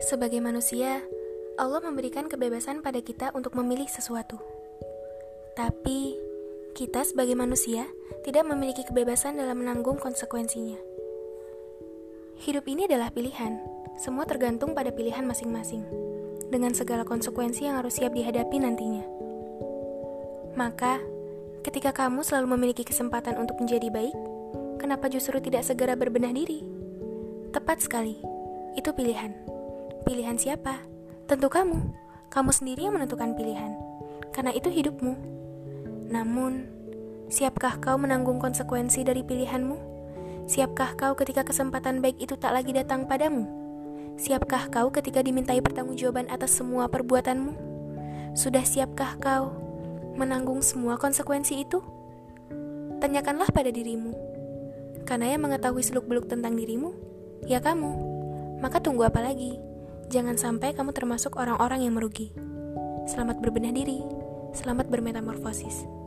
Sebagai manusia, Allah memberikan kebebasan pada kita untuk memilih sesuatu. Tapi, kita sebagai manusia tidak memiliki kebebasan dalam menanggung konsekuensinya. Hidup ini adalah pilihan, semua tergantung pada pilihan masing-masing, dengan segala konsekuensi yang harus siap dihadapi nantinya. Maka, ketika kamu selalu memiliki kesempatan untuk menjadi baik, kenapa justru tidak segera berbenah diri? Tepat sekali, itu pilihan. Pilihan siapa? Tentu kamu. Kamu sendiri yang menentukan pilihan. Karena itu hidupmu. Namun, siapkah kau menanggung konsekuensi dari pilihanmu? Siapkah kau ketika kesempatan baik itu tak lagi datang padamu? Siapkah kau ketika dimintai pertanggungjawaban atas semua perbuatanmu? Sudah siapkah kau menanggung semua konsekuensi itu? Tanyakanlah pada dirimu. Karena yang mengetahui seluk-beluk tentang dirimu, ya kamu. Maka tunggu apa lagi? Jangan sampai kamu termasuk orang-orang yang merugi. Selamat berbenah diri, selamat bermetamorfosis.